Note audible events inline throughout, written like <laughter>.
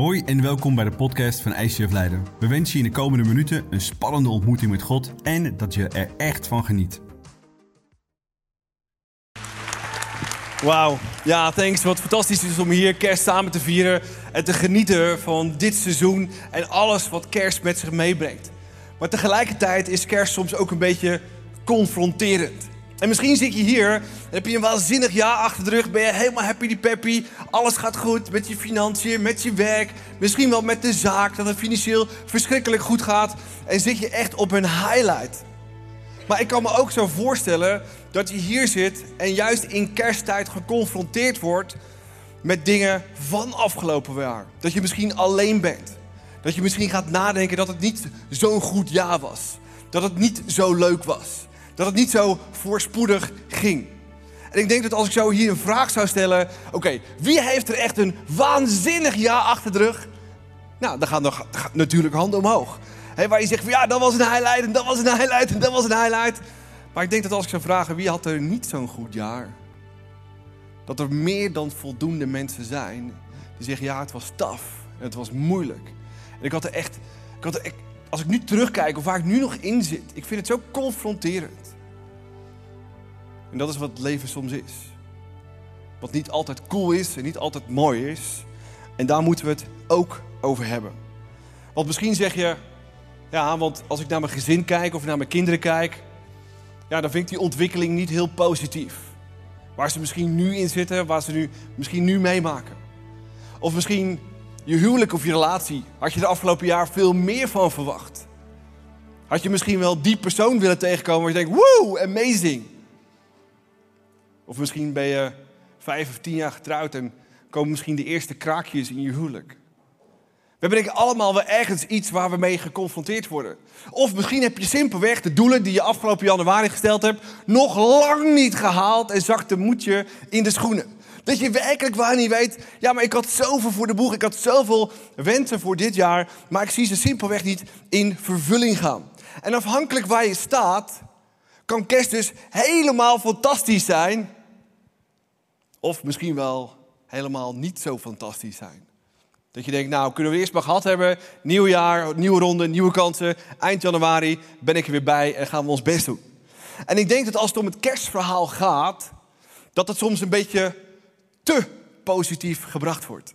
Hoi en welkom bij de podcast van ICF Leiden. We wensen je in de komende minuten een spannende ontmoeting met God en dat je er echt van geniet. Wauw, ja, thanks. Wat fantastisch is om hier kerst samen te vieren en te genieten van dit seizoen en alles wat kerst met zich meebrengt. Maar tegelijkertijd is kerst soms ook een beetje confronterend. En misschien zit je hier heb je een waanzinnig jaar achter de rug. Ben je helemaal happy peppy. Alles gaat goed met je financiën, met je werk. Misschien wel met de zaak, dat het financieel verschrikkelijk goed gaat. En zit je echt op een highlight. Maar ik kan me ook zo voorstellen dat je hier zit en juist in kersttijd geconfronteerd wordt met dingen van afgelopen jaar. Dat je misschien alleen bent. Dat je misschien gaat nadenken dat het niet zo'n goed jaar was. Dat het niet zo leuk was. Dat het niet zo voorspoedig ging. En ik denk dat als ik zo hier een vraag zou stellen: oké, wie heeft er echt een waanzinnig jaar achter de rug? Nou, dan gaan er natuurlijk handen omhoog. He, waar je zegt van ja, dat was een highlight en dat was een highlight en dat was een highlight. Maar ik denk dat als ik zou vragen wie had er niet zo'n goed jaar, dat er meer dan voldoende mensen zijn die zeggen ja, het was tough en het was moeilijk. En ik had er echt, ik had er, als ik nu terugkijk of waar ik nu nog in zit, ik vind het zo confronterend. En dat is wat het leven soms is. Wat niet altijd cool is en niet altijd mooi is. En daar moeten we het ook over hebben. Want misschien zeg je, ja, want als ik naar mijn gezin kijk of naar mijn kinderen kijk, ja, dan vind ik die ontwikkeling niet heel positief. Waar ze misschien nu in zitten, waar ze nu, misschien nu meemaken. Of misschien je huwelijk of je relatie, had je de afgelopen jaar veel meer van verwacht. Had je misschien wel die persoon willen tegenkomen waar je denkt, woe, amazing. Of misschien ben je vijf of tien jaar getrouwd en komen misschien de eerste kraakjes in je huwelijk. We hebben allemaal wel ergens iets waar we mee geconfronteerd worden. Of misschien heb je simpelweg de doelen die je afgelopen januari gesteld hebt... nog lang niet gehaald en zakt de moedje in de schoenen. Dat je werkelijk waar niet weet... ja, maar ik had zoveel voor de boeg, ik had zoveel wensen voor dit jaar... maar ik zie ze simpelweg niet in vervulling gaan. En afhankelijk waar je staat... kan kerst dus helemaal fantastisch zijn... of misschien wel helemaal niet zo fantastisch zijn. Dat je denkt, nou kunnen we eerst maar gehad hebben. Nieuw jaar, nieuwe ronde, nieuwe kansen. Eind januari ben ik er weer bij en gaan we ons best doen. En ik denk dat als het om het kerstverhaal gaat, dat het soms een beetje positief gebracht wordt.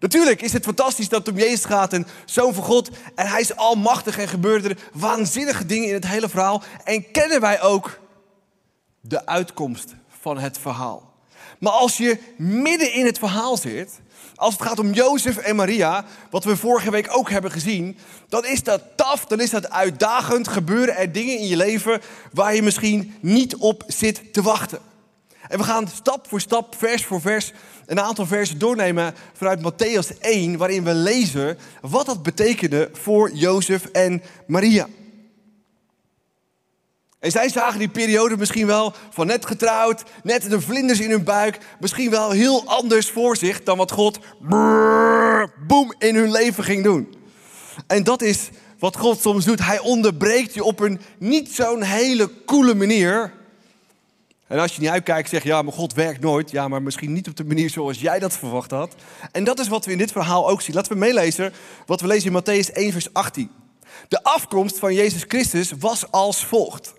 Natuurlijk is het fantastisch dat het om Jezus gaat en Zoon van God. En hij is almachtig en gebeuren er waanzinnige dingen in het hele verhaal. En kennen wij ook de uitkomst van het verhaal. Maar als je midden in het verhaal zit als het gaat om Jozef en Maria, wat we vorige week ook hebben gezien, dan is dat taf, dan is dat uitdagend. Gebeuren er dingen in je leven waar je misschien niet op zit te wachten. En we gaan stap voor stap, vers voor vers, een aantal versen doornemen vanuit Matthäus 1, waarin we lezen wat dat betekende voor Jozef en Maria. En zij zagen die periode misschien wel van net getrouwd, net de vlinders in hun buik, misschien wel heel anders voor zich dan wat God boem in hun leven ging doen. En dat is wat God soms doet. Hij onderbreekt je op een niet zo'n hele coole manier. En als je niet uitkijkt, zeg je, ja, maar God werkt nooit. Ja, maar misschien niet op de manier zoals jij dat verwacht had. En dat is wat we in dit verhaal ook zien. Laten we meelezen wat we lezen in Matthäus 1, vers 18. De afkomst van Jezus Christus was als volgt.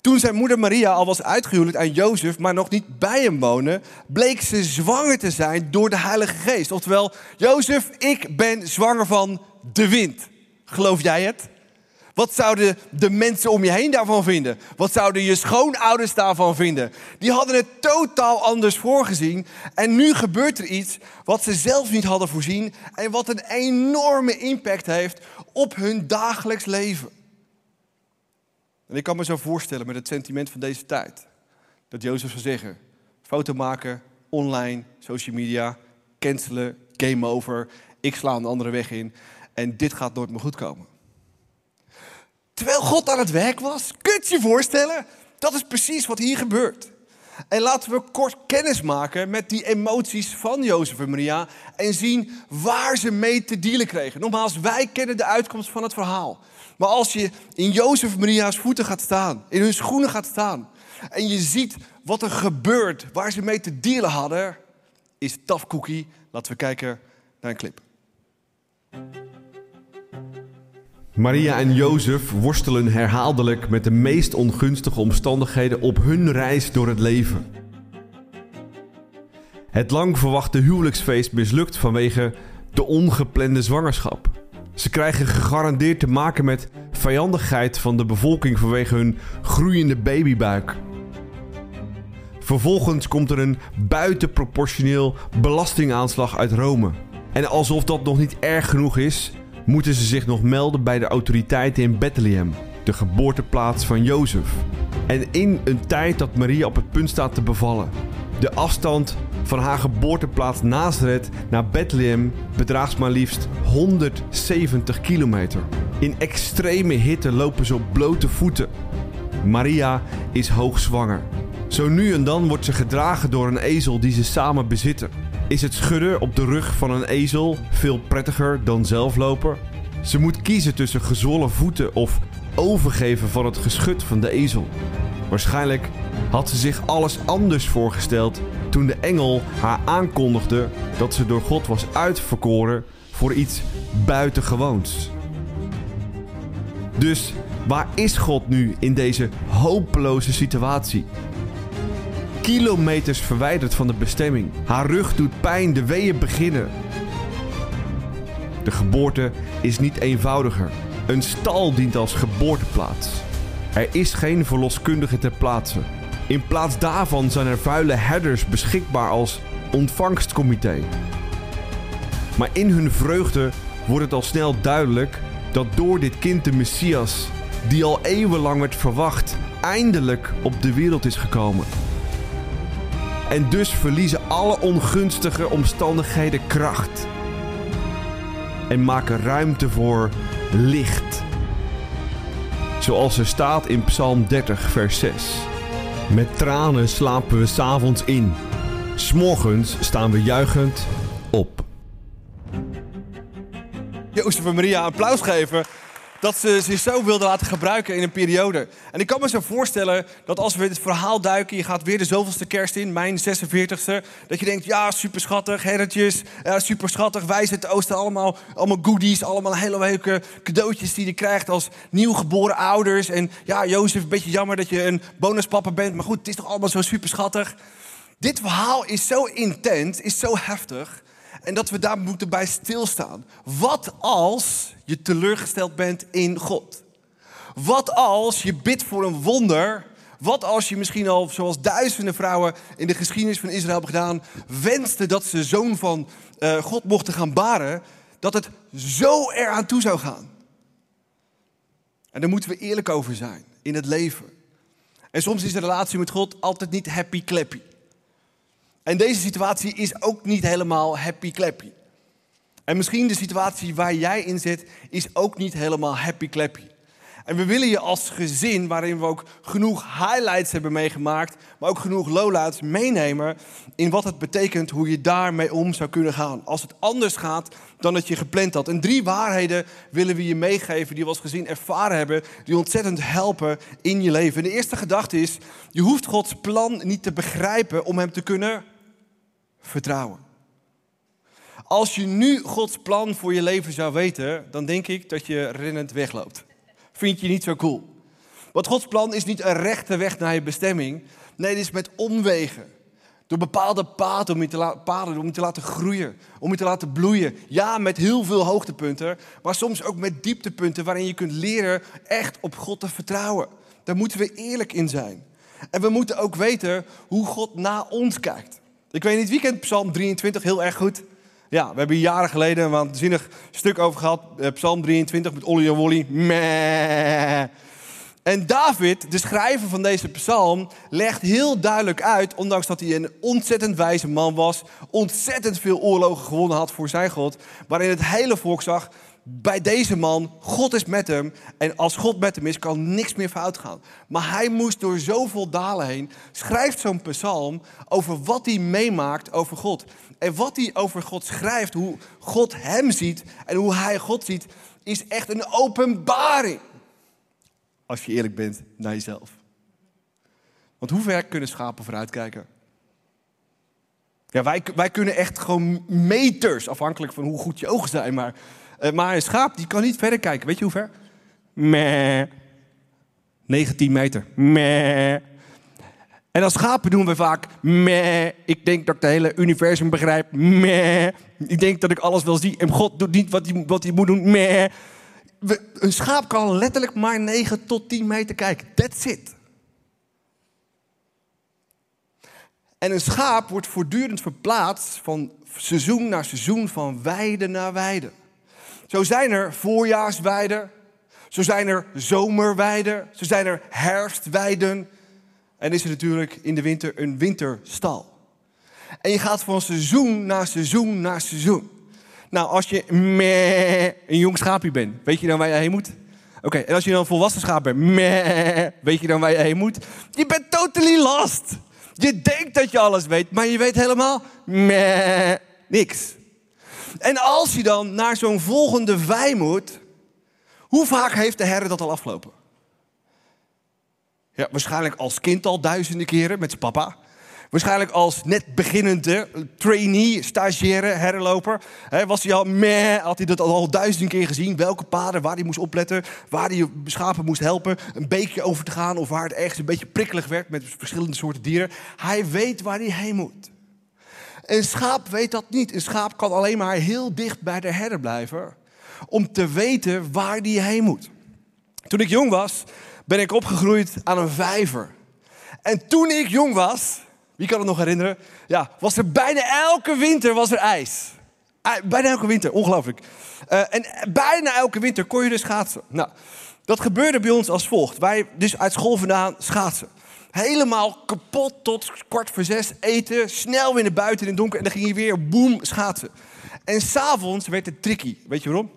Toen zijn moeder Maria al was uitgehuwelijkd aan Jozef, maar nog niet bij hem woonde, bleek ze zwanger te zijn door de Heilige Geest. Oftewel, Jozef, ik ben zwanger van de wind. Geloof jij het? Wat zouden de mensen om je heen daarvan vinden? Wat zouden je schoonouders daarvan vinden? Die hadden het totaal anders voorgezien. En nu gebeurt er iets wat ze zelf niet hadden voorzien. En wat een enorme impact heeft op hun dagelijks leven. En ik kan me zo voorstellen met het sentiment van deze tijd. Dat Jozef zou zeggen, foto maken, online, social media, cancelen, game over. Ik sla een andere weg in en dit gaat nooit meer goed komen. Terwijl God aan het werk was, kun je je voorstellen? Dat is precies wat hier gebeurt. En laten we kort kennis maken met die emoties van Jozef en Maria en zien waar ze mee te dealen kregen. Nogmaals, wij kennen de uitkomst van het verhaal. Maar als je in Jozef en Maria's voeten gaat staan, in hun schoenen gaat staan, en je ziet wat er gebeurt, waar ze mee te dealen hadden, is tough cookie. Laten we kijken naar een clip. Maria en Jozef worstelen herhaaldelijk met de meest ongunstige omstandigheden op hun reis door het leven. Het lang verwachte huwelijksfeest mislukt vanwege de ongeplande zwangerschap. Ze krijgen gegarandeerd te maken met vijandigheid van de bevolking vanwege hun groeiende babybuik. Vervolgens komt er een buitenproportioneel belastingaanslag uit Rome. En alsof dat nog niet erg genoeg is, moeten ze zich nog melden bij de autoriteiten in Bethlehem, de geboorteplaats van Jozef. En in een tijd dat Maria op het punt staat te bevallen. De afstand van haar geboorteplaats Nazareth naar Bethlehem bedraagt maar liefst 170 kilometer. In extreme hitte lopen ze op blote voeten. Maria is hoogzwanger. Zo nu en dan wordt ze gedragen door een ezel die ze samen bezitten. Is het schudden op de rug van een ezel veel prettiger dan zelflopen? Ze moet kiezen tussen gezwollen voeten of overgeven van het geschut van de ezel. Waarschijnlijk had ze zich alles anders voorgesteld toen de engel haar aankondigde dat ze door God was uitverkoren voor iets buitengewoons. Dus waar is God nu in deze hopeloze situatie? Kilometers verwijderd van de bestemming. Haar rug doet pijn, de weeën beginnen. De geboorte is niet eenvoudiger. Een stal dient als geboorteplaats. Er is geen verloskundige ter plaatse. In plaats daarvan zijn er vuile herders beschikbaar als ontvangstcomité. Maar in hun vreugde wordt het al snel duidelijk dat door dit kind de Messias, die al eeuwenlang werd verwacht, eindelijk op de wereld is gekomen. En dus verliezen alle ongunstige omstandigheden kracht. En maken ruimte voor licht. Zoals er staat in Psalm 30, vers 6. Met tranen slapen we s'avonds in. S'morgens staan we juichend op. Jozef en Maria applaus geven dat ze zich zo wilden laten gebruiken in een periode. En ik kan me zo voorstellen dat als we dit verhaal duiken, je gaat weer de zoveelste kerst in, mijn 46ste, dat je denkt, ja, super schattig, herretjes, ja, super schattig, wij zitten oosten allemaal, allemaal goodies, allemaal hele leuke cadeautjes die je krijgt als nieuwgeboren ouders. En ja, Jozef, een beetje jammer dat je een bonuspapa bent, maar goed, het is toch allemaal zo super schattig. Dit verhaal is zo intens, is zo heftig. En dat we daar moeten bij stilstaan. Wat als je teleurgesteld bent in God? Wat als je bidt voor een wonder? Wat als je misschien al, zoals duizenden vrouwen in de geschiedenis van Israël hebben gedaan, wenste dat ze zoon van uh, God mochten gaan baren, dat het zo eraan toe zou gaan? En daar moeten we eerlijk over zijn in het leven. En soms is de relatie met God altijd niet happy-clappy. En deze situatie is ook niet helemaal happy-clappy. En misschien de situatie waar jij in zit, is ook niet helemaal happy-clappy. En we willen je als gezin, waarin we ook genoeg highlights hebben meegemaakt, maar ook genoeg lowlights meenemen in wat het betekent, hoe je daarmee om zou kunnen gaan. Als het anders gaat dan dat je gepland had. En drie waarheden willen we je meegeven die we als gezin ervaren hebben, die ontzettend helpen in je leven. En de eerste gedachte is, je hoeft Gods plan niet te begrijpen om hem te kunnen vertrouwen. Als je nu Gods plan voor je leven zou weten, dan denk ik dat je rennend wegloopt. Vind je niet zo cool? Want Gods plan is niet een rechte weg naar je bestemming. Nee, het is met omwegen. Door bepaalde paden om je, te paden om je te laten groeien, om je te laten bloeien. Ja, met heel veel hoogtepunten, maar soms ook met dieptepunten waarin je kunt leren echt op God te vertrouwen. Daar moeten we eerlijk in zijn. En we moeten ook weten hoe God naar ons kijkt. Ik weet niet, wie kent Psalm 23 heel erg goed? Ja, we hebben hier jaren geleden een waanzinnig stuk over gehad. Eh, Psalm 23 met Olly en Wolly. En David, de schrijver van deze psalm, legt heel duidelijk uit, ondanks dat hij een ontzettend wijze man was, ontzettend veel oorlogen gewonnen had voor zijn God, waarin het hele volk zag, bij deze man, God is met hem. En als God met hem is, kan niks meer fout gaan. Maar hij moest door zoveel dalen heen. Schrijft zo'n psalm over wat hij meemaakt over God. En wat hij over God schrijft, hoe God hem ziet en hoe hij God ziet, is echt een openbaring. Als je eerlijk bent naar jezelf. Want hoe ver kunnen schapen vooruitkijken? Ja, wij, wij kunnen echt gewoon meters, afhankelijk van hoe goed je ogen zijn, maar maar een schaap die kan niet verder kijken. Weet je hoe ver? Meh. 19 meter. Meh. En als schapen doen we vaak meh. Ik denk dat ik het hele universum begrijp. Meh. Ik denk dat ik alles wel zie. En God doet niet wat hij, wat hij moet doen. Meh. We- een schaap kan letterlijk maar 9 tot 10 meter kijken. That's it. En een schaap wordt voortdurend verplaatst van seizoen naar seizoen, van weide naar weide. Zo zijn er voorjaarsweiden, zo zijn er zomerweiden, zo zijn er herfstweiden. En is er natuurlijk in de winter een winterstal. En je gaat van seizoen naar seizoen naar seizoen. Nou, als je meh, een jong schaapje bent, weet je dan waar je heen moet? Oké, en als je dan een volwassen schaap bent, meh, weet je dan waar je heen moet? Je bent totally lost. Je denkt dat je alles weet, maar je weet helemaal meh, niks. En als je dan naar zo'n volgende vij moet, hoe vaak heeft de herder dat al afgelopen? Ja, waarschijnlijk als kind al duizenden keren met zijn papa. Waarschijnlijk als net beginnende trainee, stagiaire, herloper. Was hij al meh, had hij dat al, al duizenden keer gezien. Welke paden, waar hij moest opletten, waar hij schapen moest helpen. Een beekje over te gaan of waar het ergens een beetje prikkelig werd met verschillende soorten dieren. Hij weet waar hij heen moet. Een schaap weet dat niet. Een schaap kan alleen maar heel dicht bij de herder blijven om te weten waar hij heen moet. Toen ik jong was, ben ik opgegroeid aan een vijver. En toen ik jong was, wie kan het nog herinneren? Ja, was er bijna elke winter was er ijs. Bijna elke winter, ongelooflijk. Eh, en bijna elke winter kon je dus schaatsen. Nou, dat gebeurde bij ons als volgt. Wij dus uit school vandaan schaatsen. Helemaal kapot tot kwart voor zes eten. Snel weer naar buiten in het donker. En dan ging je weer boem schaatsen. En s'avonds werd het tricky. Weet je waarom?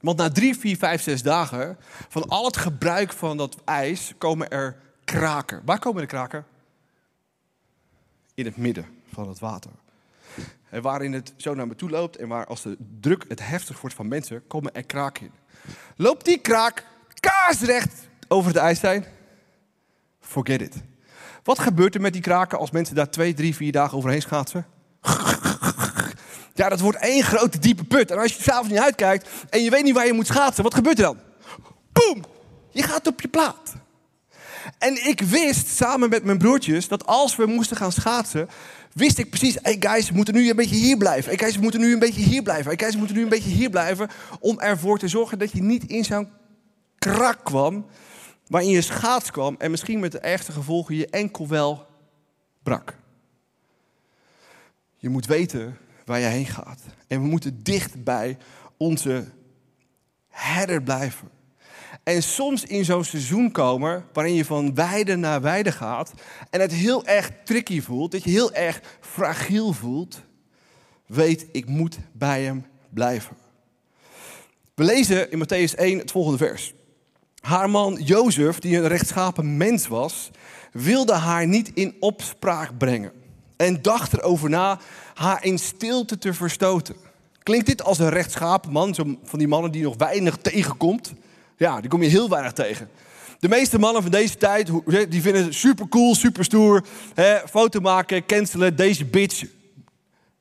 Want na drie, vier, vijf, zes dagen van al het gebruik van dat ijs komen er kraken. Waar komen de kraken? In het midden van het water. En waarin het zo naar me toe loopt en waar als de druk het heftig wordt van mensen, komen er kraken in. Loopt die kraak kaarsrecht over de ijslijn? Forget it. Wat gebeurt er met die kraken als mensen daar twee, drie, vier dagen overheen schaatsen? Ja, dat wordt één grote diepe put. En als je s'avonds niet uitkijkt en je weet niet waar je moet schaatsen, wat gebeurt er dan? Boom! Je gaat op je plaat. En ik wist samen met mijn broertjes dat als we moesten gaan schaatsen, wist ik precies, hey guys, we moeten nu een beetje hier blijven. Hey guys, we moeten nu een beetje hier blijven. Hey guys, we moeten nu een beetje hier blijven. Om ervoor te zorgen dat je niet in zo'n krak kwam, waarin je schaats kwam en misschien met de ergste gevolgen je enkel wel brak. Je moet weten waar je heen gaat. En we moeten dicht bij onze herder blijven. En soms in zo'n seizoen komen waarin je van weide naar weide gaat en het heel erg tricky voelt, dat je heel erg fragiel voelt, weet ik moet bij hem blijven. We lezen in Matthäus 1 het volgende vers. Haar man Jozef, die een rechtschapen mens was, wilde haar niet in opspraak brengen en dacht erover na haar in stilte te verstoten. Klinkt dit als een rechtschapen man, van die mannen die nog weinig tegenkomt? Ja, die kom je heel weinig tegen. De meeste mannen van deze tijd, die vinden het super cool, super stoer. Hè, foto maken, cancelen, deze bitch.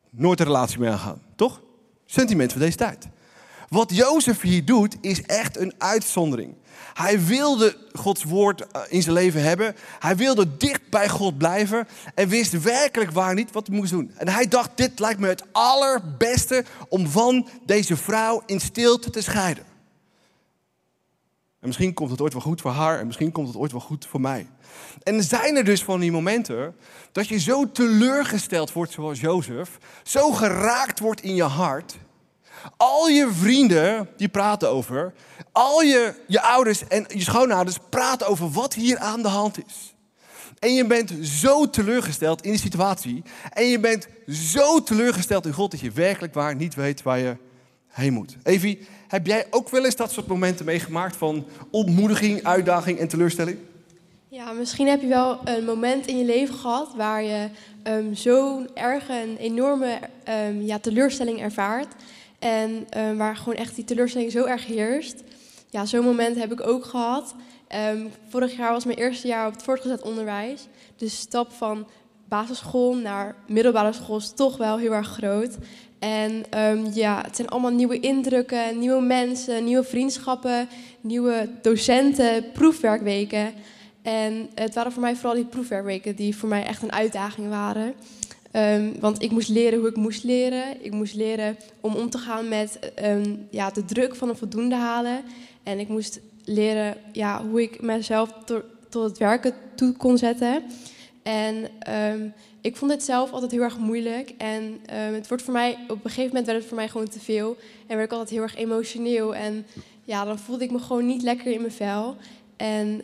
Nooit een relatie mee aangaan, toch? Sentiment van deze tijd. Wat Jozef hier doet, is echt een uitzondering. Hij wilde Gods woord eh, in zijn leven hebben. Hij wilde dicht bij God blijven. En wist werkelijk waar niet wat hij moest doen. En hij dacht, dit lijkt me het allerbeste om van deze vrouw in stilte te scheiden. En misschien komt het ooit wel goed voor haar en misschien komt het ooit wel goed voor mij. En zijn er dus van die momenten dat je zo teleurgesteld wordt zoals Jozef, zo geraakt wordt in je hart. Al je vrienden die praten over, al je, je ouders en je schoonouders praten over wat hier aan de hand is. En je bent zo teleurgesteld in die situatie. En je bent zo teleurgesteld in God dat je werkelijk waar niet weet waar je heen moet. Evie, heb jij ook wel eens dat soort momenten meegemaakt van ontmoediging, uitdaging en teleurstelling? Ja, misschien heb je wel een moment in je leven gehad waar je ehm, zo'n erge en enorme ehm, ja, teleurstelling ervaart. En ehm, waar gewoon echt die teleurstelling zo erg heerst. Ja, zo'n moment heb ik ook gehad. Ehm, vorig jaar was mijn eerste jaar op het voortgezet onderwijs. De stap van basisschool naar middelbare school is toch wel heel erg groot. En ehm, ja, het zijn allemaal nieuwe indrukken, nieuwe mensen, nieuwe vriendschappen, nieuwe docenten, proefwerkweken. En het waren voor mij vooral die proefwerkweken die voor mij echt een uitdaging waren. Ehm, want ik moest leren hoe ik moest leren. Ik moest leren om om te gaan met ehm, ja, de druk van een voldoende halen. En ik moest leren ja, hoe ik mezelf tot het werken toe kon zetten. En um, ik vond het zelf altijd heel erg moeilijk. En het wordt voor mij, op een gegeven moment werd het voor mij gewoon te veel. En werd ik altijd heel erg emotioneel. En ja, dan voelde ik me gewoon niet lekker in mijn vel. En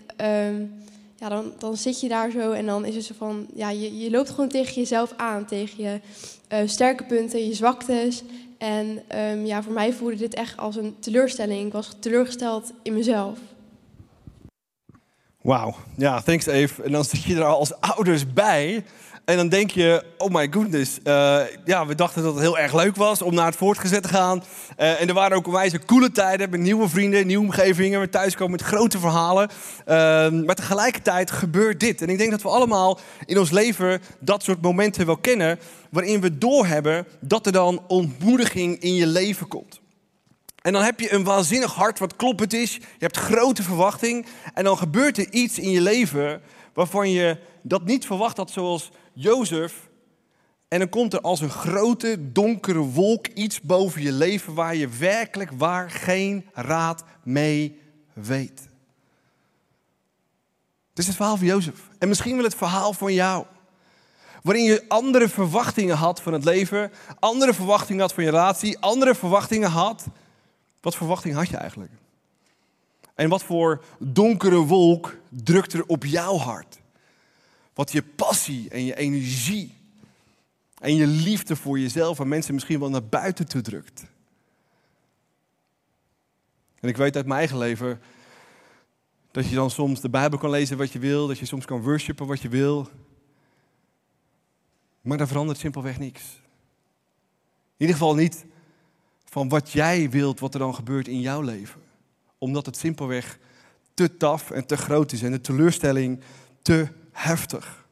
ja, dan, dan zit je daar zo en dan is het zo van... Ja, je, je loopt gewoon tegen jezelf aan. Tegen je uh, sterke punten, je zwaktes. En ja, voor mij voelde dit echt als een teleurstelling. Ik was teleurgesteld in mezelf. Wauw, ja, thanks Eve. En dan zit je er als ouders bij. En dan denk je, oh my goodness. Uh, ja, we dachten dat het heel erg leuk was om naar het voortgezet te gaan. Uh, en er waren ook wijze coole tijden met nieuwe vrienden, nieuwe omgevingen. We thuiskomen met grote verhalen. Uh, maar tegelijkertijd gebeurt dit. En ik denk dat we allemaal in ons leven dat soort momenten wel kennen. Waarin we doorhebben dat er dan ontmoediging in je leven komt. En dan heb je een waanzinnig hart wat kloppend is. Je hebt grote verwachting. En dan gebeurt er iets in je leven waarvan je dat niet verwacht had, zoals Jozef. En dan komt er als een grote donkere wolk iets boven je leven waar je werkelijk waar geen raad mee weet. Het is het verhaal van Jozef. En misschien wel het verhaal van jou. Waarin je andere verwachtingen had van het leven, andere verwachtingen had van je relatie, andere verwachtingen had wat verwachting had je eigenlijk? En wat voor donkere wolk drukt er op jouw hart? Wat je passie en je energie en je liefde voor jezelf en mensen misschien wel naar buiten te drukt. En ik weet uit mijn eigen leven dat je dan soms de Bijbel kan lezen wat je wil, dat je soms kan worshipen wat je wil. Maar dan verandert simpelweg niks. In ieder geval niet van wat jij wilt, wat er dan gebeurt in jouw leven. Omdat het simpelweg te taf en te groot is en de teleurstelling te heftig.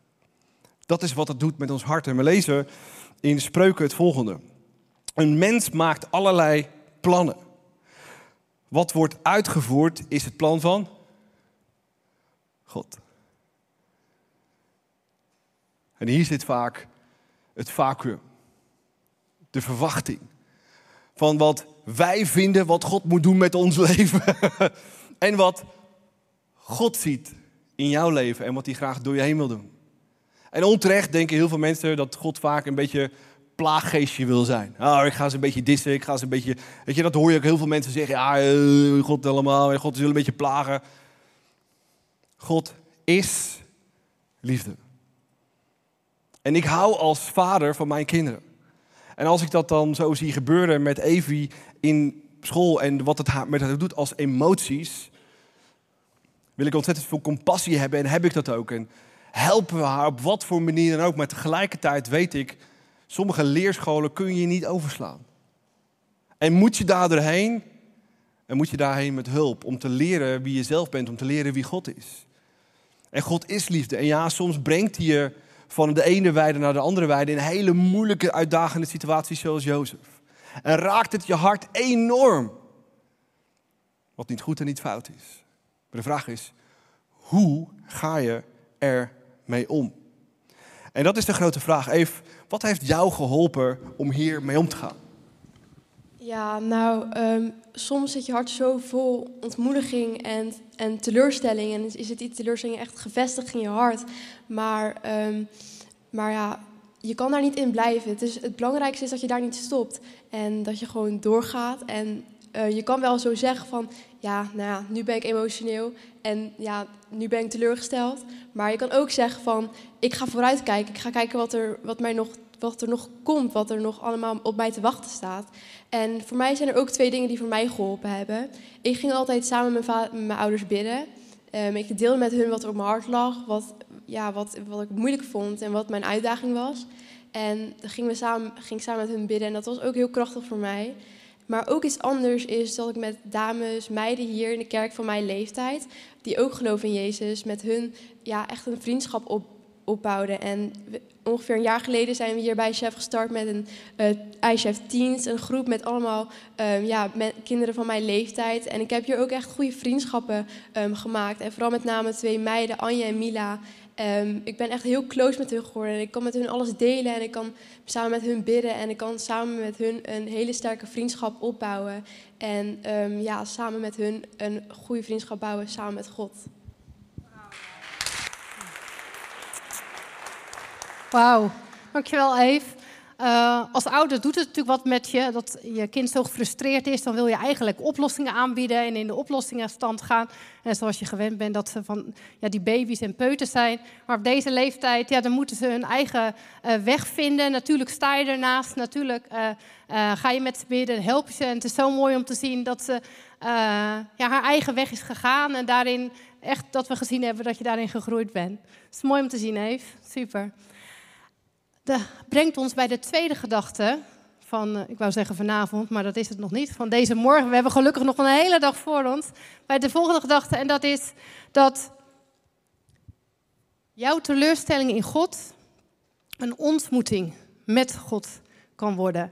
Dat is wat het doet met ons hart. En we lezen in spreuken het volgende. Een mens maakt allerlei plannen. Wat wordt uitgevoerd is het plan van God. En hier zit vaak het vacuüm. De verwachting van wat wij vinden wat God moet doen met ons <laughs> leven. en wat God ziet in jouw leven en wat hij graag door je heen wil doen. En onterecht denken heel veel mensen dat God vaak een beetje plaaggeestje wil zijn. Oh, ik ga ze een beetje dissen, ik ga ze een beetje... Weet je, dat hoor je ook heel veel mensen zeggen. Ja, uh, God allemaal, God wil een beetje plagen. God is liefde. En ik hou als vader van mijn kinderen. En als ik dat dan zo zie gebeuren met Evie in school en wat het met haar doet als emoties, wil ik ontzettend veel compassie hebben en heb ik dat ook. En helpen we haar op wat voor manier dan ook. Maar tegelijkertijd weet ik, sommige leerscholen kun je niet overslaan. En moet je daar doorheen, en moet je daarheen met hulp om te leren wie je zelf bent, om te leren wie God is. En God is liefde. En ja, soms brengt hij je van de ene weide naar de andere weide in hele moeilijke, uitdagende situaties zoals Jozef. En raakt het je hart enorm. Wat niet goed en niet fout is. Maar de vraag is, hoe ga je er mee om? En dat is de grote vraag. Eve, wat heeft jou geholpen om hier mee om te gaan? Ja, nou, ehm, soms zit je hart zo vol ontmoediging en, en teleurstelling. En is het die teleurstelling echt gevestigd in je hart. Maar, um, maar ja, je kan daar niet in blijven. Het, is, het belangrijkste is dat je daar niet stopt. En dat je gewoon doorgaat. En uh, je kan wel zo zeggen van, ja, nou ja, nu ben ik emotioneel. En ja, nu ben ik teleurgesteld. Maar je kan ook zeggen van, ik ga vooruitkijken. Ik ga kijken wat er, wat mij nog wat er nog komt, wat er nog allemaal op mij te wachten staat. En voor mij zijn er ook twee dingen die voor mij geholpen hebben. Ik ging altijd samen met mijn, ouders bidden. Um, ik deelde met hun wat er op mijn hart lag, wat, ja, wat, wat ik moeilijk vond en wat mijn uitdaging was. En dan gingen we samen, ging samen met hun bidden en dat was ook heel krachtig voor mij. Maar ook iets anders is dat ik met dames, meiden hier in de kerk van mijn leeftijd, die ook geloven in Jezus, met hun ja, echt een vriendschap op, opbouwden. En ongeveer een jaar geleden zijn we hier bij Chef gestart met een uh, iChef Teens. Een groep met allemaal um, ja, kinderen van mijn leeftijd. En ik heb hier ook echt goede vriendschappen um, gemaakt. En vooral met name twee meiden, Anja en Mila. Um, ik ben echt heel close met hun geworden. En ik kan met hun alles delen en ik kan samen met hun bidden. En ik kan samen met hun een hele sterke vriendschap opbouwen. En um, ja, samen met hun een goede vriendschap bouwen samen met God. Wauw, dankjewel Eve. Uh, als ouder doet het natuurlijk wat met je. Dat je kind zo gefrustreerd is, dan wil je eigenlijk oplossingen aanbieden en in de oplossingenstand gaan. En zoals je gewend bent dat ze van ja, die baby's en peuters zijn. Maar op deze leeftijd, ja, dan moeten ze hun eigen uh, weg vinden. Natuurlijk sta je ernaast, natuurlijk uh, ga je met ze bidden, help je ze. En het is zo mooi om te zien dat ze ja, haar eigen weg is gegaan. En daarin echt dat we gezien hebben dat je daarin gegroeid bent. Het is mooi om te zien, Eve. Super. Brengt ons bij de tweede gedachte van, ik wou zeggen vanavond, maar dat is het nog niet, van deze morgen. We hebben gelukkig nog een hele dag voor ons. Bij de volgende gedachte, en dat is dat jouw teleurstelling in God een ontmoeting met God kan worden.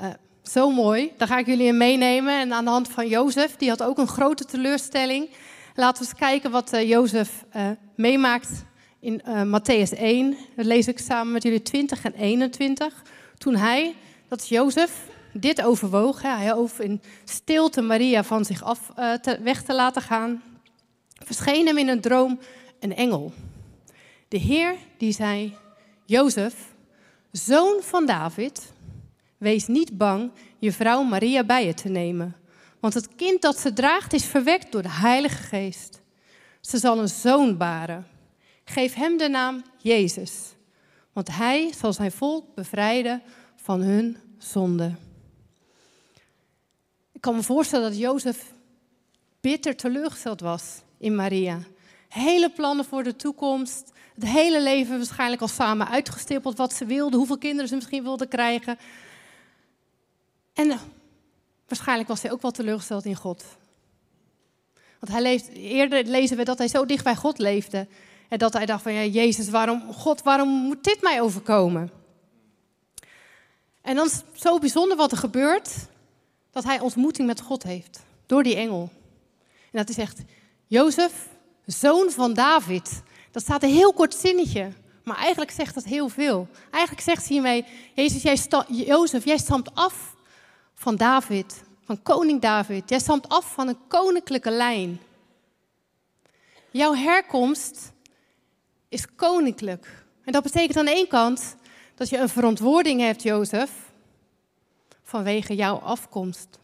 Uh, zo mooi, daar ga ik jullie in meenemen. En aan de hand van Jozef, die had ook een grote teleurstelling. Laten we eens kijken wat uh, Jozef meemaakt in uh, Matthäus 1, dat lees ik samen met jullie 20 en 21. Toen hij, dat is Jozef, dit overwoog, hij over in stilte Maria van zich af uh, te, weg te laten gaan, verscheen hem in een droom een engel. De Heer die zei, Jozef, zoon van David, wees niet bang je vrouw Maria bij je te nemen, want het kind dat ze draagt is verwekt door de Heilige Geest. Ze zal een zoon baren. Geef hem de naam Jezus, want hij zal zijn volk bevrijden van hun zonde. Ik kan me voorstellen dat Jozef bitter teleurgesteld was in Maria. Hele plannen voor de toekomst, het hele leven waarschijnlijk al samen uitgestippeld wat ze wilde, hoeveel kinderen ze misschien wilde krijgen. En waarschijnlijk was hij ook wel teleurgesteld in God. Want hij leeft, eerder lezen we dat hij zo dicht bij God leefde. En dat hij dacht van, ja, Jezus, waarom, God, waarom moet dit mij overkomen? En dan is het zo bijzonder wat er gebeurt, dat hij ontmoeting met God heeft, door die engel. En dat is echt, Jozef, zoon van David. Dat staat een heel kort zinnetje, maar eigenlijk zegt dat heel veel. Eigenlijk zegt hij hiermee, Jezus, jij Jozef, jij stamt af van David, van koning David. Jij stamt af van een koninklijke lijn. Jouw herkomst is koninklijk. En dat betekent aan de ene kant dat je een verantwoording hebt, Jozef, vanwege jouw afkomst.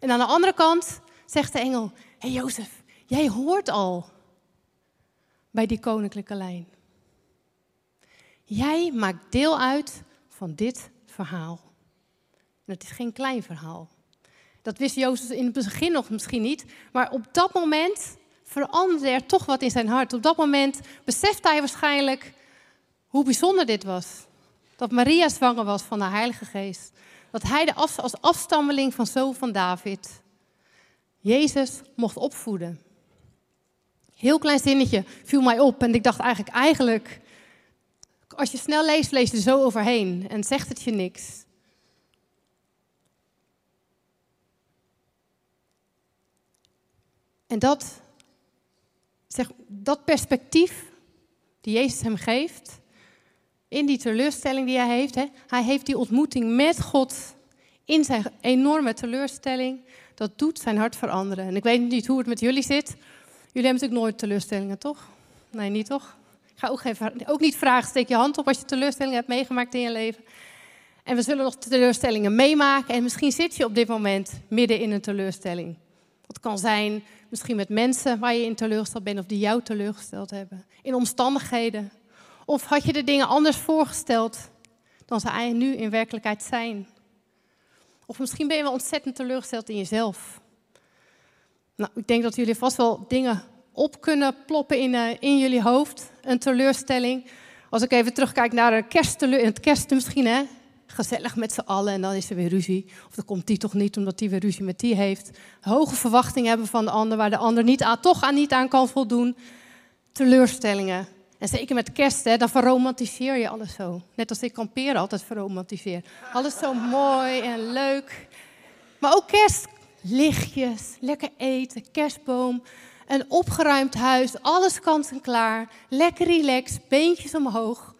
En aan de andere kant zegt de engel: Hé hey Jozef, jij hoort al bij die koninklijke lijn. Jij maakt deel uit van dit verhaal. En het is geen klein verhaal. Dat wist Jozef in het begin nog misschien niet, maar op dat moment veranderde er toch wat in zijn hart. Op dat moment besefte hij waarschijnlijk hoe bijzonder dit was. Dat Maria zwanger was van de Heilige Geest. Dat hij de als afstammeling van zoon van David Jezus mocht opvoeden. Heel klein zinnetje viel mij op en ik dacht eigenlijk, eigenlijk, als je snel leest, lees je er zo overheen en zegt het je niks. En dat zeg, dat perspectief die Jezus hem geeft, in die teleurstelling die hij heeft, hè, hij heeft die ontmoeting met God in zijn enorme teleurstelling, dat doet zijn hart veranderen. En ik weet niet hoe het met jullie zit. Jullie hebben natuurlijk nooit teleurstellingen, toch? Nee, niet toch? Ik ga ook, ook niet vragen, steek je hand op als je teleurstellingen hebt meegemaakt in je leven. En we zullen nog teleurstellingen meemaken en misschien zit je op dit moment midden in een teleurstelling. Dat kan zijn misschien met mensen waar je in teleurgesteld bent of die jou teleurgesteld hebben. In omstandigheden. Of had je de dingen anders voorgesteld dan ze nu in werkelijkheid zijn. Of misschien ben je wel ontzettend teleurgesteld in jezelf. Nou, ik denk dat jullie vast wel dingen op kunnen ploppen in, uh, in jullie hoofd. Een teleurstelling. Als ik even terugkijk naar het kerst misschien, hè gezellig met z'n allen en dan is er weer ruzie. Of dan komt die toch niet omdat die weer ruzie met die heeft. Hoge verwachtingen hebben van de ander waar de ander niet aan, toch aan niet aan kan voldoen. Teleurstellingen. En zeker met kerst, hè, dan verromantiseer je alles zo. Net als ik kamperen altijd verromantiseer. Alles zo mooi en leuk. Maar ook kerst, lichtjes, lekker eten, kerstboom, een opgeruimd huis, alles kant en klaar. Lekker relaxed, beentjes omhoog.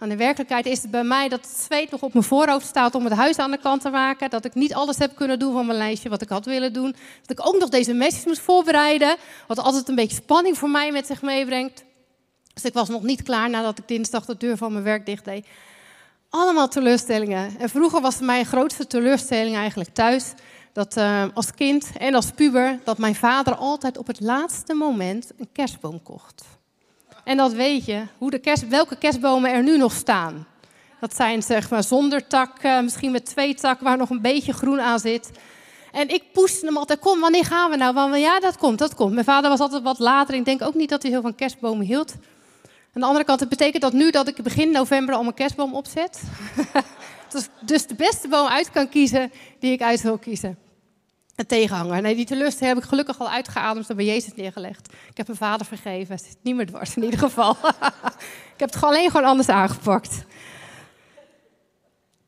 En in werkelijkheid is het bij mij dat het zweet nog op mijn voorhoofd staat om het huis aan de kant te maken. Dat ik niet alles heb kunnen doen van mijn lijstje wat ik had willen doen. Dat ik ook nog deze message moest voorbereiden. Wat altijd een beetje spanning voor mij met zich meebrengt. Dus ik was nog niet klaar nadat ik dinsdag de deur van mijn werk dicht deed. Allemaal teleurstellingen. En vroeger was mijn grootste teleurstelling eigenlijk thuis. Dat uh, als kind en als puber, dat mijn vader altijd op het laatste moment een kerstboom kocht. En dat weet je, hoe de kerst, welke kerstbomen er nu nog staan. Dat zijn zeg maar zonder tak, uh, misschien met twee takken waar nog een beetje groen aan zit. En ik pushte hem altijd, kom, wanneer gaan we nou? Want ja, dat komt, dat komt. Mijn vader was altijd wat later. Ik denk ook niet dat hij heel van kerstbomen hield. Aan de andere kant, het betekent dat nu dat ik begin november al mijn kerstboom opzet. <laughs> dus, dus de beste boom uit kan kiezen die ik uit wil kiezen. Tegenhanger. Nee, die teleurstelling heb ik gelukkig al uitgeademd en bij Jezus neergelegd. Ik heb mijn vader vergeven. Het is niet meer dwars in ieder geval. <laughs> ik heb het alleen gewoon anders aangepakt.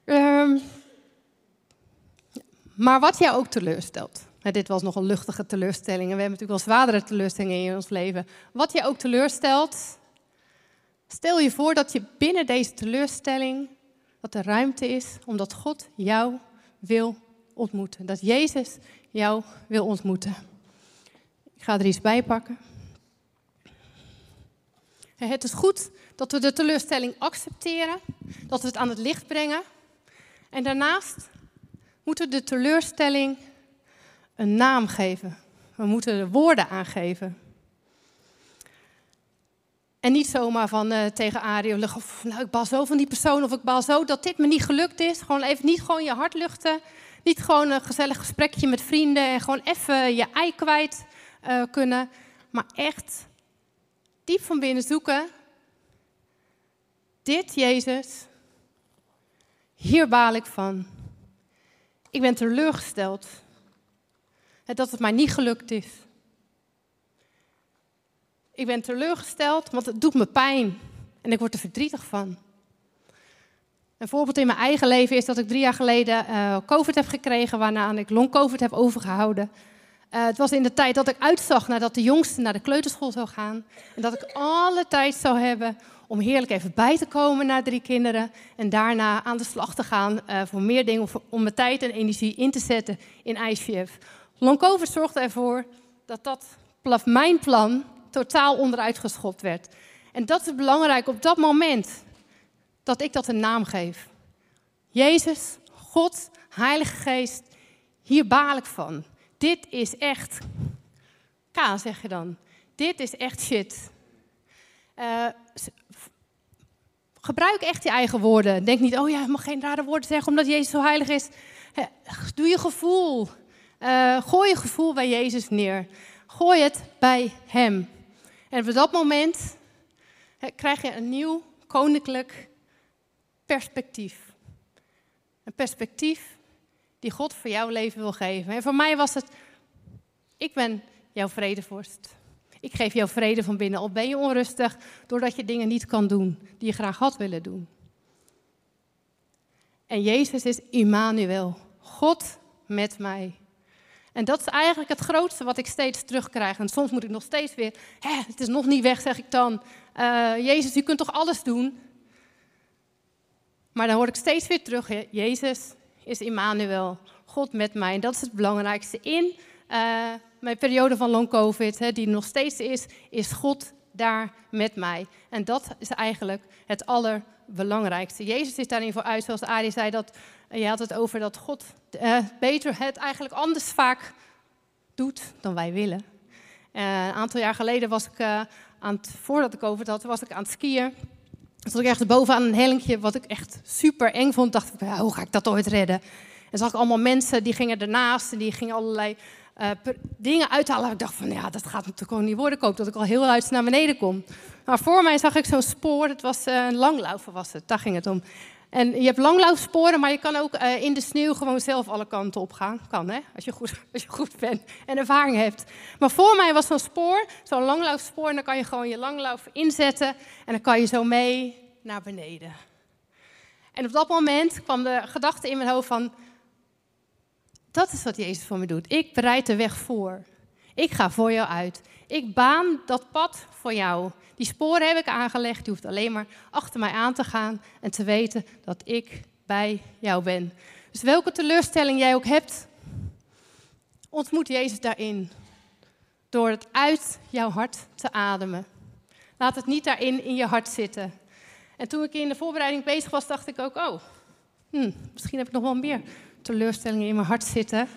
Um, maar wat jou ook teleurstelt. Dit was nog een luchtige teleurstelling. En we hebben natuurlijk wel zwaardere teleurstellingen in ons leven. Wat je ook teleurstelt, Stel je voor dat je binnen deze teleurstelling, dat er ruimte is omdat God jou wil ontmoeten. Dat Jezus jou wil ontmoeten. Ik ga er iets bij pakken. Het is goed dat we de teleurstelling accepteren, dat we het aan het licht brengen. En daarnaast moeten we de teleurstelling een naam geven. We moeten er woorden aangeven. Niet zomaar van uh, tegen Arie, of nou, ik baal zo van die persoon, of ik baal zo dat dit me niet gelukt is. Gewoon even niet gewoon je hart luchten. Niet gewoon een gezellig gesprekje met vrienden en gewoon even je ei kwijt uh, kunnen. Maar echt diep van binnen zoeken. Dit, Jezus, hier baal ik van. Ik ben teleurgesteld dat het mij niet gelukt is. Ik ben teleurgesteld, want het doet me pijn. En ik word er verdrietig van. Een voorbeeld in mijn eigen leven is dat ik drie jaar geleden uh, COVID heb gekregen, waarna ik long-COVID heb overgehouden. Uh, het was in de tijd dat ik uitzag nadat de jongste naar de kleuterschool zou gaan. En dat ik alle tijd zou hebben om heerlijk even bij te komen naar drie kinderen. En daarna aan de slag te gaan uh, voor meer dingen, om mijn tijd en energie in te zetten in ICF. Long-COVID zorgde ervoor dat dat mijn plan totaal onderuit geschopt werd. En dat is belangrijk op dat moment dat ik dat een naam geef. Jezus, God, Heilige Geest, hier baal ik van. Dit is echt. K, zeg je dan. Dit is echt shit. Uh, gebruik echt je eigen woorden. Denk niet, oh ja, je mag geen rare woorden zeggen omdat Jezus zo heilig is. Doe je gevoel. Uh, gooi je gevoel bij Jezus neer. Gooi het bij Hem. En op dat moment krijg je een nieuw koninklijk perspectief. Een perspectief die God voor jouw leven wil geven. En voor mij was het, ik ben jouw vredevorst. Ik geef jou vrede van binnen. Al ben je onrustig doordat je dingen niet kan doen die je graag had willen doen. En Jezus is Immanuel, God met mij. En dat is eigenlijk het grootste wat ik steeds terugkrijg. En soms moet ik nog steeds weer, het is nog niet weg, zeg ik dan. Uh, Jezus, u kunt toch alles doen? Maar dan hoor ik steeds weer terug, Jezus is Immanuel, God met mij. En dat is het belangrijkste. In uh, mijn periode van long covid, hè, die nog steeds is, is God daar met mij. En dat is eigenlijk het allerbelangrijkste. Jezus is daarin voor uit, zoals Arie zei, dat je had het over dat God uh, beter het eigenlijk anders vaak doet dan wij willen. Uh, een aantal jaar geleden was ik, uh, aan het, voordat ik over had, was ik aan het skiën. Toen stond ik echt bovenaan een hellinkje, wat ik echt super eng vond. Dacht ik, hoe ga ik dat ooit redden? En zag ik allemaal mensen, die gingen ernaast en die gingen allerlei uh, dingen uithalen. Ik dacht van, ja, dat gaat natuurlijk gewoon niet worden. Ik hoop dat ik al heel uit naar beneden kom. Maar voor mij zag ik zo'n spoor, het was uh, een langlaufen was het, daar ging het om. En je hebt langlaufsporen, maar je kan ook uh, in de sneeuw gewoon zelf alle kanten op gaan. Kan hè, als je goed, <laughs> als je goed bent en ervaring hebt. Maar voor mij was zo'n spoor, zo'n langlaufspoor, en dan kan je gewoon je langlauf inzetten en dan kan je zo mee naar beneden. En op dat moment kwam de gedachte in mijn hoofd van, dat is wat Jezus voor me doet. Ik bereid de weg voor. Ik ga voor jou uit. Ik baan dat pad voor jou. Die sporen heb ik aangelegd. Je hoeft alleen maar achter mij aan te gaan en te weten dat ik bij jou ben. Dus welke teleurstelling jij ook hebt, ontmoet Jezus daarin. Door het uit jouw hart te ademen. Laat het niet daarin in je hart zitten. En toen ik in de voorbereiding bezig was, dacht ik ook: oh, hm, misschien heb ik nog wel meer teleurstellingen in mijn hart zitten.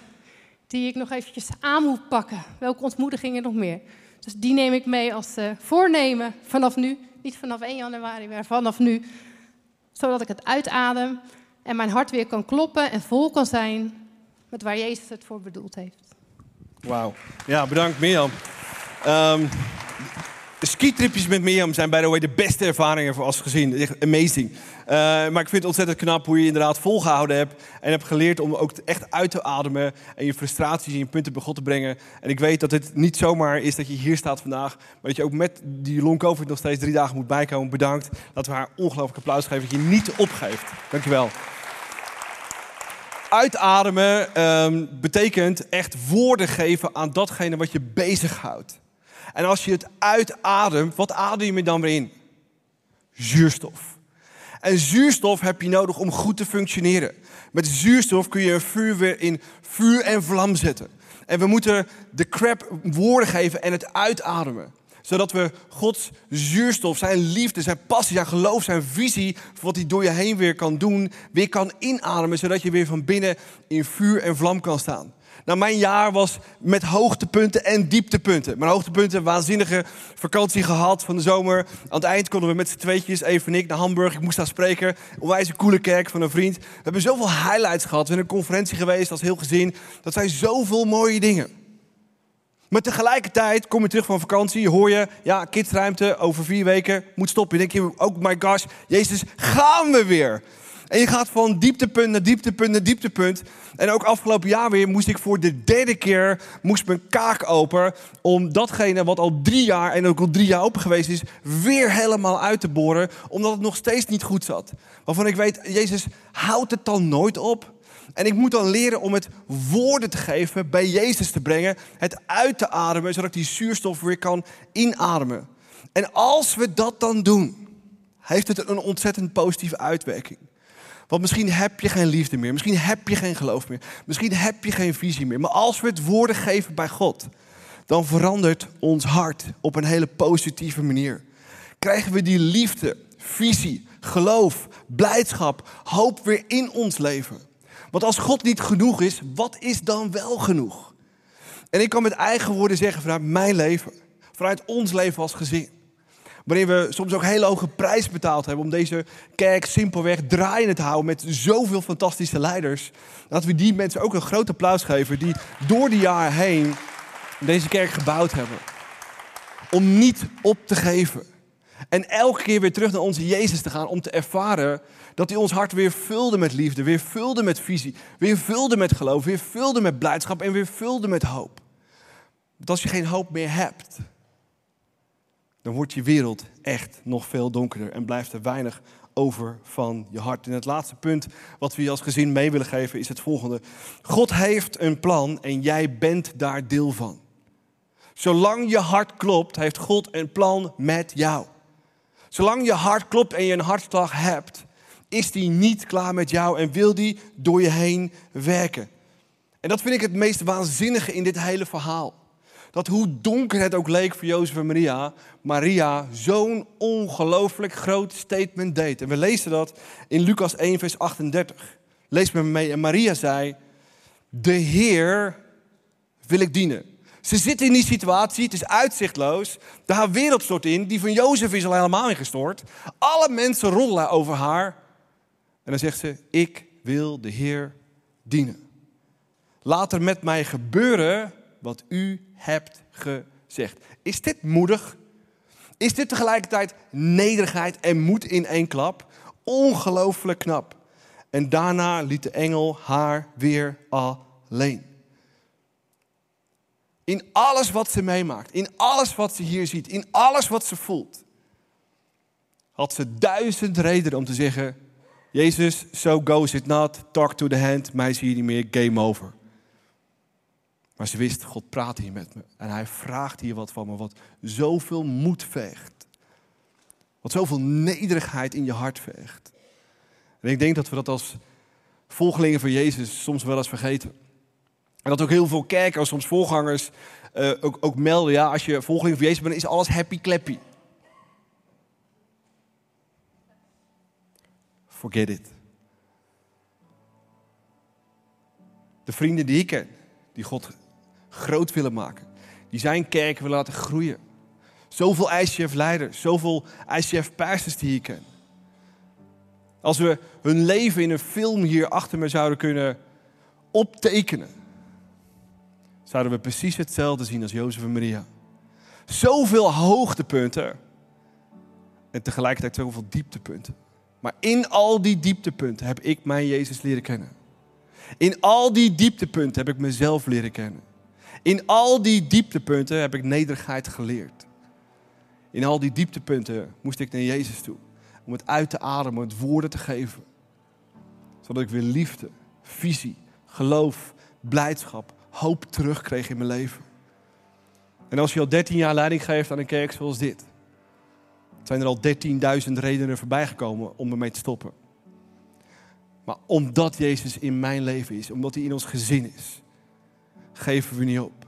Die ik nog eventjes aan moet pakken. Welke ontmoedigingen nog meer? Dus die neem ik mee als uh, voornemen vanaf nu. Niet vanaf 1 januari, maar vanaf nu. Zodat ik het uitadem en mijn hart weer kan kloppen en vol kan zijn met waar Jezus het voor bedoeld heeft. Wauw. Ja, bedankt Mirjam. Um, skitripjes met Mirjam zijn by the way de beste ervaringen voor als gezin. Echt amazing. Uh, maar ik vind het ontzettend knap hoe je inderdaad volgehouden hebt. En hebt geleerd om ook echt uit te ademen. En je frustraties en je punten bij God te brengen. En ik weet dat het niet zomaar is dat je hier staat vandaag. Maar dat je ook met die long covid nog steeds drie dagen moet bijkomen. Bedankt. Laten we haar ongelooflijk applaus geven dat je niet opgeeft. Dankjewel. Uitademen um, betekent echt woorden geven aan datgene wat je bezighoudt. En als je het uitademt, wat adem je dan weer in? Zuurstof. En zuurstof heb je nodig om goed te functioneren. Met zuurstof kun je een vuur weer in vuur en vlam zetten. En we moeten de crap woorden geven en het uitademen. Zodat we Gods zuurstof, zijn liefde, zijn passie, zijn geloof, zijn visie, wat hij door je heen weer kan doen, weer kan inademen. Zodat je weer van binnen in vuur en vlam kan staan. Nou, mijn jaar was met hoogtepunten en dieptepunten. Mijn hoogtepunten, waanzinnige vakantie gehad van de zomer. Aan het eind konden we met z'n tweetjes, even en ik, naar Hamburg. Ik moest daar spreken. Onwijs een coole kerk van een vriend. We hebben zoveel highlights gehad. We zijn een conferentie geweest als heel gezin. Dat zijn zoveel mooie dingen. Maar tegelijkertijd kom je terug van vakantie, hoor je, ja, kidsruimte over vier weken moet stoppen. Je denkt je, oh my gosh, Jezus, gaan we weer. En je gaat van dieptepunt naar dieptepunt naar dieptepunt. En ook afgelopen jaar weer moest ik voor de derde keer moest mijn kaak open. Om datgene wat al drie jaar en ook al drie jaar open geweest is, weer helemaal uit te boren. Omdat het nog steeds niet goed zat. Waarvan ik weet, Jezus, houdt het dan nooit op? En ik moet dan leren om het woorden te geven, bij Jezus te brengen. Het uit te ademen, zodat ik die zuurstof weer kan inademen. En als we dat dan doen, heeft het een ontzettend positieve uitwerking. Want misschien heb je geen liefde meer. Misschien heb je geen geloof meer. Misschien heb je geen visie meer. Maar als we het woorden geven bij God, dan verandert ons hart op een hele positieve manier. Krijgen we die liefde, visie, geloof, blijdschap, hoop weer in ons leven. Want als God niet genoeg is, wat is dan wel genoeg? En ik kan met eigen woorden zeggen vanuit mijn leven, vanuit ons leven als gezin. Waarin we soms ook hele hoge prijs betaald hebben om deze kerk simpelweg draaiende te houden met zoveel fantastische leiders. Dat we die mensen ook een groot applaus geven die door de jaren heen deze kerk gebouwd hebben. Om niet op te geven. En elke keer weer terug naar onze Jezus te gaan om te ervaren dat hij ons hart weer vulde met liefde, weer vulde met visie, weer vulde met geloof, weer vulde met blijdschap en weer vulde met hoop. Want als je geen hoop meer hebt, dan wordt je wereld echt nog veel donkerder en blijft er weinig over van je hart. En het laatste punt wat we je als gezin mee willen geven is het volgende. God heeft een plan en jij bent daar deel van. Zolang je hart klopt, heeft God een plan met jou. Zolang je hart klopt en je een hartslag hebt, is die niet klaar met jou en wil die door je heen werken. En dat vind ik het meest waanzinnige in dit hele verhaal dat hoe donker het ook leek voor Jozef en Maria, Maria zo'n ongelooflijk groot statement deed. En we lezen dat in Lucas 1, vers 38. Lees met me mee. En Maria zei, de Heer wil ik dienen. Ze zit in die situatie, het is uitzichtloos. De haar wereld stort in, die van Jozef is al helemaal ingestort. Alle mensen rollen over haar. En dan zegt ze, ik wil de Heer dienen. Laat er met mij gebeuren wat u hebt gezegd. Is dit moedig? Is dit tegelijkertijd nederigheid en moed in één klap? Ongelooflijk knap. En daarna liet de engel haar weer alleen. In alles wat ze meemaakt, in alles wat ze hier ziet, in alles wat ze voelt, had ze duizend redenen om te zeggen: Jezus, so goes it not, talk to the hand, mij zie je niet meer, game over. Maar ze wist, God praat hier met me. En hij vraagt hier wat van me, wat zoveel moed veegt. Wat zoveel nederigheid in je hart veegt. En ik denk dat we dat als volgelingen van Jezus soms wel eens vergeten. En dat ook heel veel kerkers, soms voorgangers, uh, ook, ook melden. Ja, als je volgeling van Jezus bent, is alles happy clappy. Forget it. De vrienden die ik ken, die God groot willen maken, die zijn kerk willen laten groeien. Zoveel ICF-leiders, zoveel ICF-pastors die ik ken. Als we hun leven in een film hier achter me zouden kunnen optekenen, zouden we precies hetzelfde zien als Jozef en Maria. Zoveel hoogtepunten en tegelijkertijd zoveel dieptepunten. Maar in al die dieptepunten heb ik mijn Jezus leren kennen. In al die dieptepunten heb ik mezelf leren kennen. In al die dieptepunten heb ik nederigheid geleerd. In al die dieptepunten moest ik naar Jezus toe. Om het uit te ademen, het woorden te geven. Zodat ik weer liefde, visie, geloof, blijdschap, hoop terugkreeg in mijn leven. En als je al 13 jaar leiding geeft aan een kerk zoals dit, zijn er al 13.000 redenen voorbij gekomen om ermee te stoppen. Maar omdat Jezus in mijn leven is, omdat hij in ons gezin is, geven we niet op.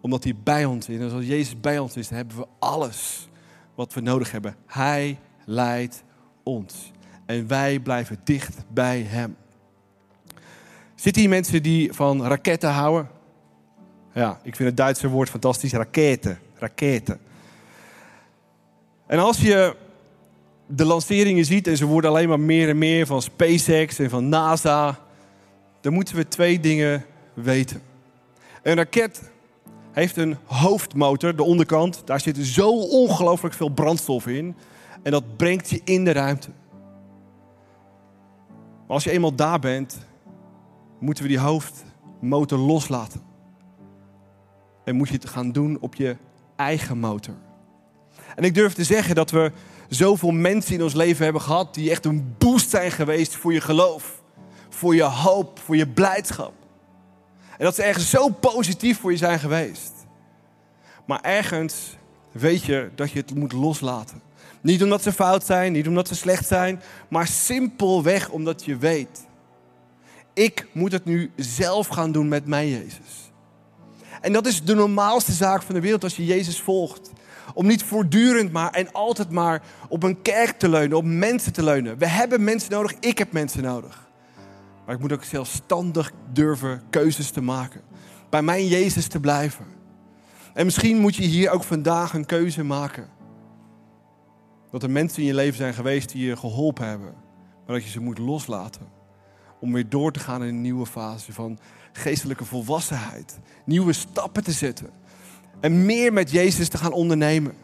Omdat hij bij ons is. En als Jezus bij ons is, hebben we alles wat we nodig hebben. Hij leidt ons. En wij blijven dicht bij hem. Zitten hier mensen die van raketten houden? Ja, ik vind het Duitse woord fantastisch. Raketten. Raketten. En als je de lanceringen ziet en ze worden alleen maar meer en meer van SpaceX en van NASA, dan moeten we twee dingen weten. Een raket heeft een hoofdmotor, de onderkant. Daar zit zo ongelooflijk veel brandstof in. En dat brengt je in de ruimte. Maar als je eenmaal daar bent, moeten we die hoofdmotor loslaten. En moet je het gaan doen op je eigen motor. En ik durf te zeggen dat we zoveel mensen in ons leven hebben gehad die echt een boost zijn geweest voor je geloof, voor je hoop, voor je blijdschap. En dat ze ergens zo positief voor je zijn geweest. Maar ergens weet je dat je het moet loslaten. Niet omdat ze fout zijn, niet omdat ze slecht zijn, maar simpelweg omdat je weet. Ik moet het nu zelf gaan doen met mijn Jezus. En dat is de normaalste zaak van de wereld als je Jezus volgt. Om niet voortdurend maar en altijd maar op een kerk te leunen, op mensen te leunen. We hebben mensen nodig, ik heb mensen nodig. Maar ik moet ook zelfstandig durven keuzes te maken. Bij mijn Jezus te blijven. En misschien moet je hier ook vandaag een keuze maken. Dat er mensen in je leven zijn geweest die je geholpen hebben. Maar dat je ze moet loslaten. Om weer door te gaan in een nieuwe fase van geestelijke volwassenheid. Nieuwe stappen te zetten. En meer met Jezus te gaan ondernemen.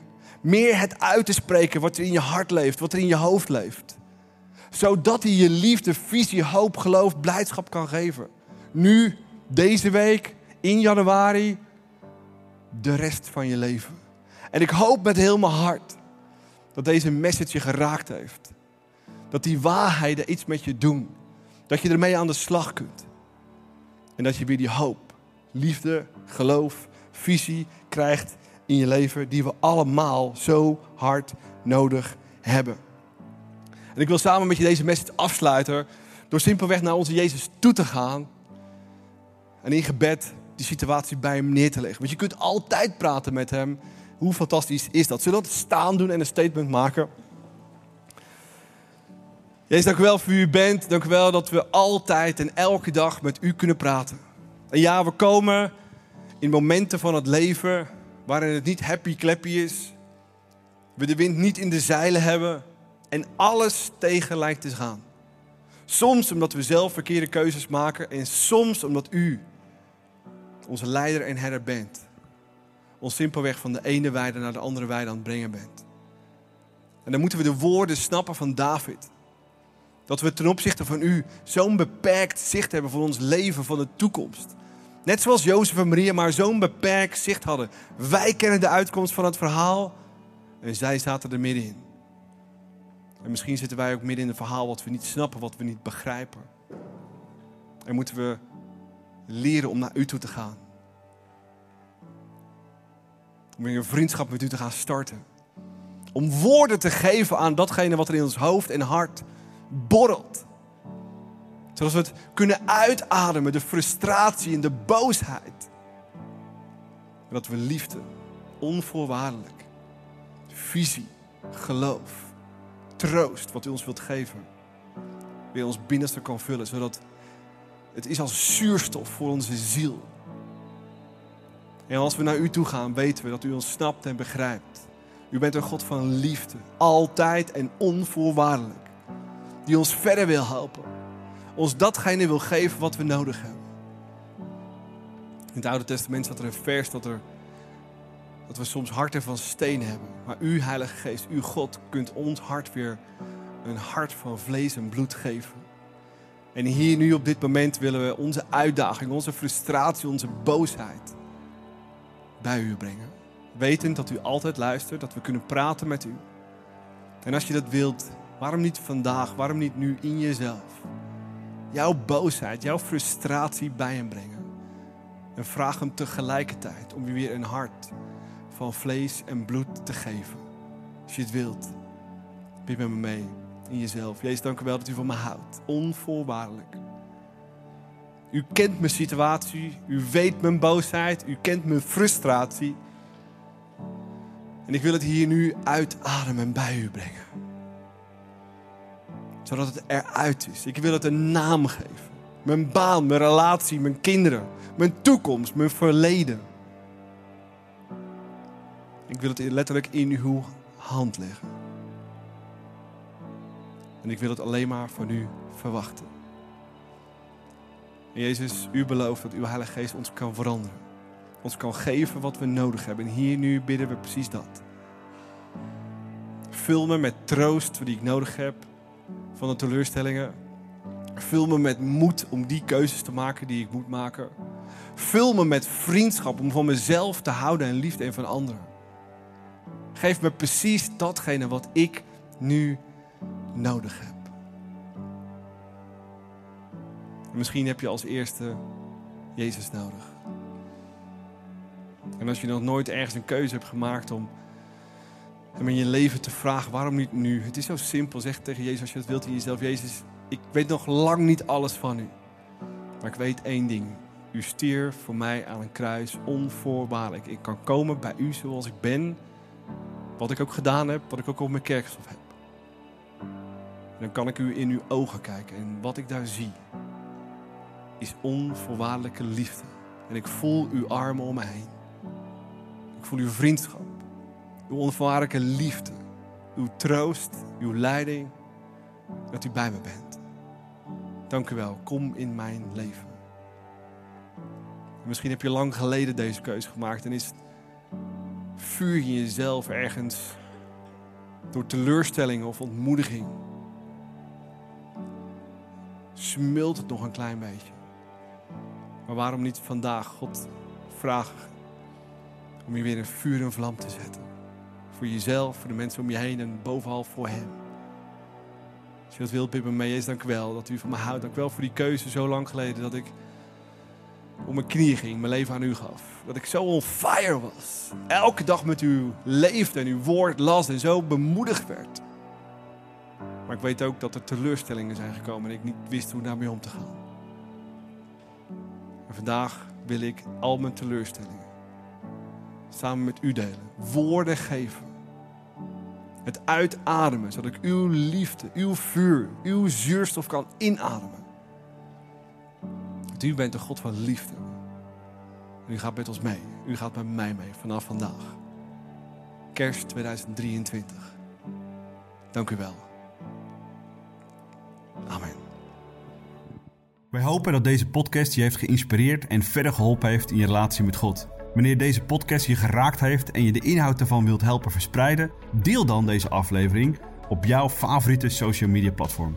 Meer het uit te spreken wat er in je hart leeft, wat er in je hoofd leeft. Zodat hij je liefde, visie, hoop, geloof, blijdschap kan geven. Nu, deze week, in januari, de rest van je leven. En ik hoop met heel mijn hart dat deze message je geraakt heeft. Dat die waarheden iets met je doen. Dat je ermee aan de slag kunt. En dat je weer die hoop, liefde, geloof, visie krijgt in je leven die we allemaal zo hard nodig hebben. En ik wil samen met je deze message afsluiten door simpelweg naar onze Jezus toe te gaan en in gebed die situatie bij hem neer te leggen. Want je kunt altijd praten met hem. Hoe fantastisch is dat? Zullen we dat staan doen en een statement maken? Jezus, dank u wel voor u bent. Dank u wel dat we altijd en elke dag met u kunnen praten. En ja, we komen in momenten van het leven waarin het niet happy clappy is. We de wind niet in de zeilen hebben en alles tegen lijkt te gaan. Soms omdat we zelf verkeerde keuzes maken en soms omdat u onze leider en herder bent. Ons simpelweg van de ene weide naar de andere weide aan het brengen bent. En dan moeten we de woorden snappen van David. Dat we ten opzichte van u zo'n beperkt zicht hebben voor ons leven, van de toekomst. Net zoals Jozef en Maria maar zo'n beperkt zicht hadden. Wij kennen de uitkomst van het verhaal en zij zaten er middenin. En misschien zitten wij ook midden in een verhaal wat we niet snappen, wat we niet begrijpen. En moeten we leren om naar u toe te gaan. Om een vriendschap met u te gaan starten. Om woorden te geven aan datgene wat er in ons hoofd en hart borrelt. Zodat we het kunnen uitademen, de frustratie en de boosheid. En dat we liefde, onvoorwaardelijk, visie, geloof, troost wat u ons wilt geven, weer ons binnenste kan vullen. Zodat het is als zuurstof voor onze ziel. En als we naar u toe gaan, weten we dat u ons snapt en begrijpt. U bent een God van liefde, altijd en onvoorwaardelijk. Die ons verder wil helpen. Ons datgene wil geven wat we nodig hebben. In het Oude Testament staat er een vers dat, er, dat we soms harten van steen hebben. Maar u, Heilige Geest, u God, kunt ons hart weer een hart van vlees en bloed geven. En hier nu op dit moment willen we onze uitdaging, onze frustratie, onze boosheid bij u brengen. Wetend dat u altijd luistert, dat we kunnen praten met u. En als je dat wilt, waarom niet vandaag, waarom niet nu in jezelf? Jouw boosheid, jouw frustratie bij hem brengen. En vraag hem tegelijkertijd om je weer een hart van vlees en bloed te geven. Als je het wilt, bid met me mee in jezelf. Jezus, dank u wel dat u van me houdt. Onvoorwaardelijk. U kent mijn situatie, u weet mijn boosheid, u kent mijn frustratie. En ik wil het hier nu uitademen en bij u brengen. Zodat het eruit is. Ik wil het een naam geven. Mijn baan, mijn relatie, mijn kinderen, mijn toekomst, mijn verleden. Ik wil het letterlijk in uw hand leggen. En ik wil het alleen maar van u verwachten. En Jezus, u belooft dat uw Heilige Geest ons kan veranderen. Ons kan geven wat we nodig hebben. En hier nu bidden we precies dat. Vul me met troost die ik nodig heb van de teleurstellingen. Vul me met moed om die keuzes te maken die ik moet maken. Vul me met vriendschap om van mezelf te houden en liefde en van anderen. Geef me precies datgene wat ik nu nodig heb. En misschien heb je als eerste Jezus nodig. En als je nog nooit ergens een keuze hebt gemaakt om hem in je leven te vragen, waarom niet nu? Het is zo simpel. Zeg tegen Jezus als je het wilt in jezelf. Jezus, ik weet nog lang niet alles van u. Maar ik weet één ding. U stierf voor mij aan een kruis onvoorwaardelijk. Ik kan komen bij u zoals ik ben. Wat ik ook gedaan heb, wat ik ook op mijn kerkstof heb. En dan kan ik u in uw ogen kijken. En wat ik daar zie, is onvoorwaardelijke liefde. En ik voel uw armen om me heen. Ik voel uw vriendschap. Uw onvoorwaardelijke liefde. Uw troost, uw leiding. Dat u bij me bent. Dank u wel. Kom in mijn leven. Misschien heb je lang geleden deze keuze gemaakt en is het vuur in jezelf ergens door teleurstelling of ontmoediging. Smult het nog een klein beetje. Maar waarom niet vandaag God vragen om je weer een vuur en vlam te zetten? Voor jezelf, voor de mensen om je heen en bovenal voor Hem. Als je dat wilt, bid me mee. Jezus, dank u wel dat u van me houdt. Dank u wel voor die keuze zo lang geleden dat ik op mijn knieën ging, mijn leven aan u gaf. Dat ik zo on fire was. Elke dag met u leefde en uw woord las en zo bemoedigd werd. Maar ik weet ook dat er teleurstellingen zijn gekomen en ik niet wist hoe daarmee om te gaan. En vandaag wil ik al mijn teleurstellingen samen met u delen. Woorden geven. Het uitademen, zodat ik uw liefde, uw vuur, uw zuurstof kan inademen. Want u bent de God van liefde. u gaat met ons mee. U gaat met mij mee vanaf vandaag. Kerst 2023. Dank u wel. Amen. Wij hopen dat deze podcast je heeft geïnspireerd en verder geholpen heeft in je relatie met God. Wanneer deze podcast je geraakt heeft en je de inhoud ervan wilt helpen verspreiden, deel dan deze aflevering op jouw favoriete social media platform.